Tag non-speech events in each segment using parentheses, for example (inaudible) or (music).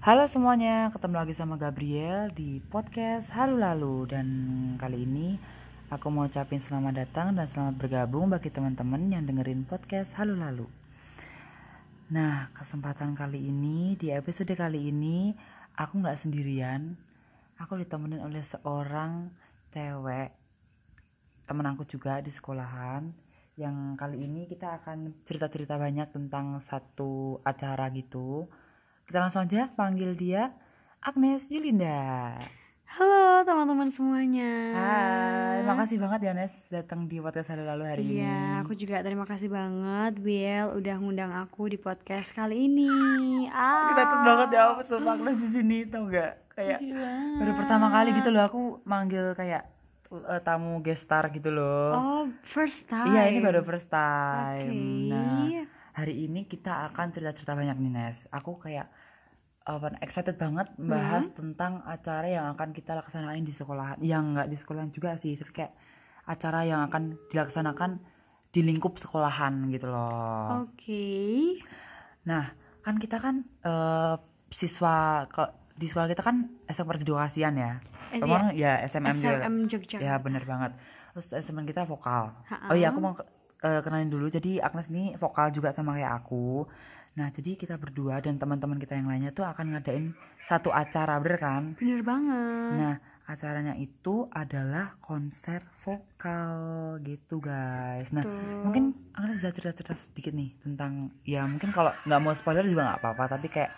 Halo semuanya, ketemu lagi sama Gabriel di podcast Halu Lalu. Dan kali ini aku mau ucapin selamat datang dan selamat bergabung bagi teman-teman yang dengerin podcast Halu Lalu. Nah, kesempatan kali ini, di episode kali ini Aku nggak sendirian. Aku ditemenin oleh seorang cewek Temen aku juga di sekolahan. Yang kali ini kita akan cerita-cerita banyak tentang satu acara gitu kita langsung aja panggil dia Agnes Yulinda. Halo teman-teman semuanya. Hai, makasih banget ya Nes datang di podcast Halo Lalu hari ini. Iya, aku juga terima kasih banget Biel udah ngundang aku di podcast kali ini. Ah. Excited banget ya aku sama Agnes di sini tau gak? Kayak Gila. baru pertama kali gitu loh aku manggil kayak uh, tamu guest star gitu loh. Oh, first time. Iya, ini baru first time. Oke. Nah, hari ini kita akan cerita-cerita banyak nih Nes. Aku kayak apa excited banget bahas Hmm. tentang acara yang akan kita laksanain di sekolahan. Yang nggak di sekolahan juga sih, tapi kayak acara yang akan dilaksanakan di lingkup sekolahan gitu loh. Oke. Nah, kan kita kan eh, siswa ke- di sekolah kita kan SM Pergedokasian ya. Eh, Kemarin ya SMM juga. SMM Jogja. Ya bener banget. Terus SMM kita vokal. Ha-ha. Oh iya aku mau eh, kenalin dulu. Jadi Agnes ini vokal juga sama kayak aku. Nah jadi kita berdua dan teman-teman kita yang lainnya tuh akan ngadain satu acara bener kan? Bener banget. Nah acaranya itu adalah konser vokal gitu guys. Nah Tuh. mungkin Agnes bisa cerita-cerita sedikit nih tentang ya mungkin kalau nggak mau spoiler juga nggak apa-apa tapi kayak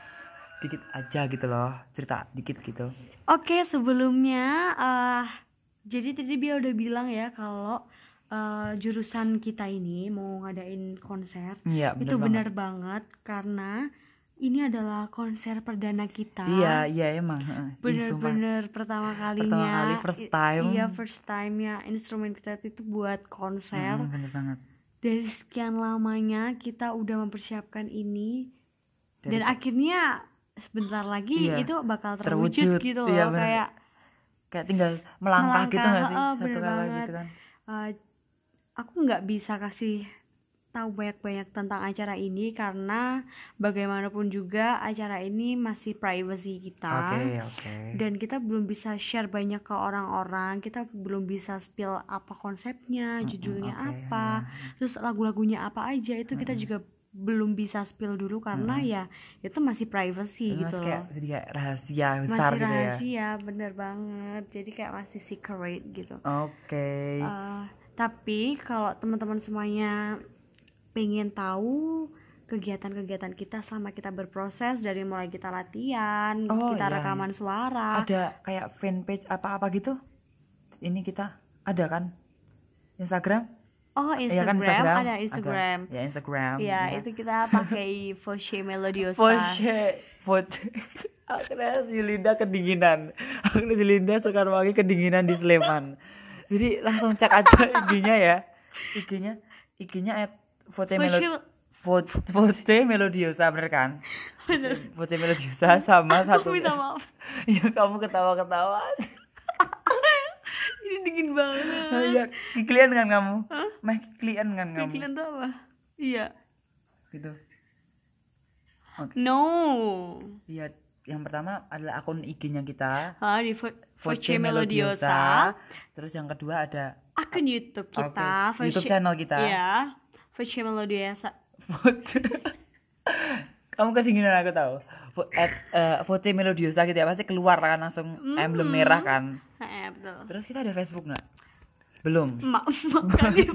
dikit aja gitu loh cerita dikit gitu. Oke, sebelumnya eh jadi tadi Biel udah bilang ya kalau eh, jurusan kita ini mau ngadain konser. Iya bener itu benar banget karena ini adalah konser perdana kita. Iya iya emang. Ih. Bener-bener pertama kalinya. Pertama kali, first time. Iya first time ya instrumen kita itu buat konser. Mm, bener banget. Dari sekian lamanya kita udah mempersiapkan ini Dari- dan akhirnya sebentar lagi Iya, itu bakal terwujud, terwujud. gitu Iya, loh bener. kayak Kayak tinggal melangkah, gitu Melangkah, gak sih? heeh, Satu kali banget. gitu kan. uh, aku nggak bisa kasih tahu banyak-banyak tentang acara ini karena bagaimanapun juga acara ini masih privacy kita. Oke oke. dan kita belum bisa share banyak ke orang-orang kita belum bisa spill apa konsepnya judulnya oke, apa terus lagu-lagunya apa aja itu kita juga belum bisa spill dulu karena ya itu masih privacy Ini gitu masih kayak loh. jadi kayak rahasia besar masih gitu ya. rahasia bener banget. Jadi kayak masih secret gitu. Oke. Uh, tapi kalau teman-teman semuanya pengen tahu kegiatan-kegiatan kita selama kita berproses dari mulai kita latihan, Oh, kita iya. rekaman suara. Ada kayak fanpage apa-apa gitu? Ini kita ada kan? Instagram? Oh, Iya Instagram, kan Instagram? ada Instagram. Ya Instagram. Ya, itu kita pakai Voce Melodiosa. Foce, foce. Agnes Yulinda kedinginan. Agnes Yulinda sekarang lagi kedinginan di Sleman. Jadi langsung cek aja (laughs) IG-nya ya. IG-nya, IG-nya at Voce Melo Voce- Vo- Voce Melodiosa bener kan? Bener. Voce Melodiosa sama satu. Minta maaf. (laughs) Ya kamu ketawa-ketawa. (laughs) Ini dingin banget. Ya, kiklian kan kamu? Meh kiklian kan kamu? Kalian tuh apa? Iya. Gitu. No. Iya, yang pertama adalah akun IG-nya kita. Ah, di Vo- Voce Melodiosa. Terus yang kedua ada Akun YouTube kita. Oke, YouTube channel kita. Iya. Voce Melodiosa. Kamu kedinginan aku tahu. Vo- At, eh, Voce Melodiosa gitu ya pasti keluar kan langsung emblem merah kan. Eh, betul. Terus kita ada Facebook nggak? Belum. Mak, (laughs) pakai (laughs)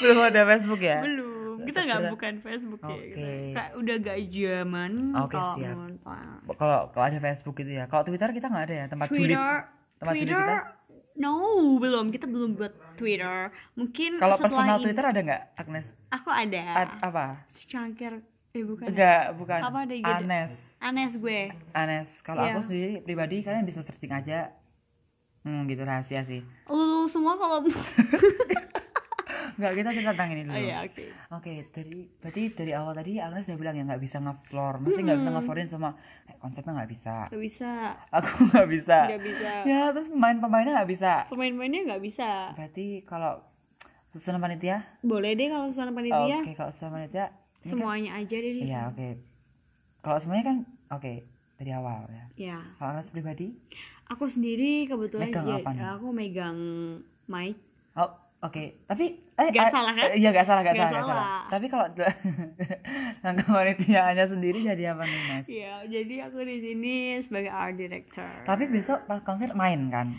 Belum ada Facebook ya? belum. Kita nggak bukan Facebook ya. Oke. Kita. Kayak udah gak zaman. Oke, kalau siap. Kalau kalau ada Facebook gitu ya. Kalau Twitter kita nggak ada ya tempat julid. Twitter. Tempat julid Twitter. kita. No, belum. Kita belum buat Twitter. Mungkin Kalau personal ini- Twitter ada nggak, Agnes? Aku ada. Ad- apa? Secangkir. Eh bukan. ya? Enggak, bukan. Apa ada IG? Anes. Anes gue. Anes. Kalau Iya. aku sendiri pribadi kalian bisa searching aja. Hmm, gitu rahasia sih. Lu semua kalau (laughs) Enggak, kita cerita tentang ini dulu. Oh iya, oke. Oke, dari berarti dari awal tadi Agnes udah bilang ya nggak bisa ngefloor, mesti nggak bisa ngefloorin sama kayak konsepnya nggak bisa. Gak bisa. Aku (laughs) nggak bisa. Gak bisa. Ya, terus pemain-pemainnya nggak bisa. Pemain-pemainnya nggak bisa. Berarti kalau susunan panitia? Boleh deh kalau suasana panitia. Oke, kalau susunan panitia kan- Semuanya aja deh. Iya, oke. kalau semuanya kan oke dari awal ya ya kalau Anas pribadi aku sendiri kebetulan Megang ya, apa nih? aku megang mic oh oke tapi eh Nggak ah, salah, kan? eh, iya nggak salah nggak Nggak salah, nggak salah salah. tapi kalau (laughs) langkah panitiaannya sendiri jadi apa nih mas ya jadi aku di sini sebagai art director tapi besok pas konser main kan (laughs)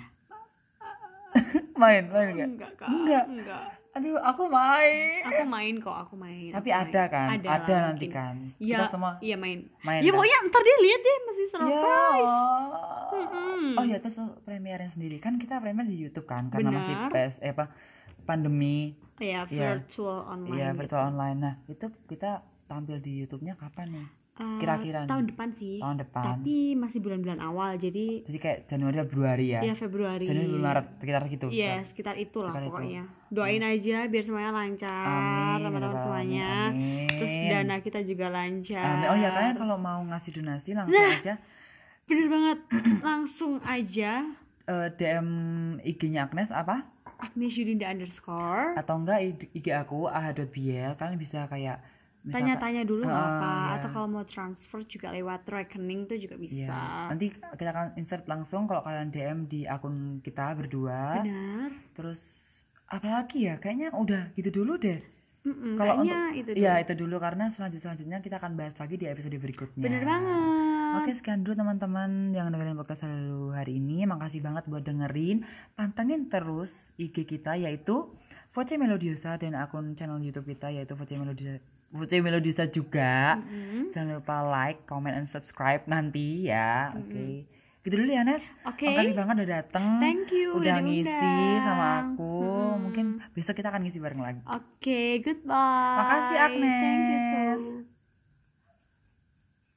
main main nggak enggak kak Enggak. enggak aduh aku main aku main kok aku main tapi aku ada main. kan ada, ada, lah nanti mungkin. kan Iya, kita semua iya main. main ya kan? pokoknya ntar dia lihat deh masih Ya. surprise. Mm-mm. Oh ya terus premiernya sendiri kan kita premier di YouTube kan karena masih Benar. pes eh apa pandemi Ya Iya. virtual online. ya gitu. virtual online. Nah itu kita tampil di YouTube-nya kapan nih? Eh, kira-kira nih. tahun depan sih. Tahun depan. Tapi masih bulan-bulan awal jadi Jadi kayak Januari Februari ya? ya Februari. Januari Maret sekitar gitu. Iya, sekitar itulah Sekitar itu. pokoknya. Doain aja biar semuanya lancar, Amin, teman-teman ya semuanya. Alamin. Terus dana kita juga lancar. Amin. Oh ya kalian kalau mau ngasih donasi langsung Nah. aja Bener banget. (clears throat) Langsung aja eh, DM IG-nya Agnes apa? Agnes Yudinda underscore Atau enggak IG aku ah.biel kalian bisa kayak tanya-tanya dulu nggak Ah, apa iya. atau kalau mau transfer juga lewat rekening tuh juga bisa Iya. Nanti kita akan insert langsung kalau kalian DM di akun kita berdua. benar Terus apalagi ya? Kayaknya udah gitu dulu deh. Mm-mm, Kalau kayaknya untuk itu Iya, dulu. itu dulu karena selanjut selanjutnya kita akan bahas lagi di episode berikutnya. bener banget Oke, sekian dulu teman-teman yang dengerin podcast selalu hari ini. Makasih banget buat dengerin. Pantengin terus IG kita yaitu Voce Melodiosa dan akun channel YouTube kita yaitu Voce Melodiosa Voce Melodiosa juga. Mm-mm. Jangan lupa like, comment, and subscribe nanti ya. Oke. Gitu dulu ya, Nes. Oke. Makasih banget udah dateng. Thank you, Udah udah ngisi sama aku. Mm-mm. Mungkin besok kita akan ngisi bareng lagi. oke goodbye Makasih, Agnes. thank you so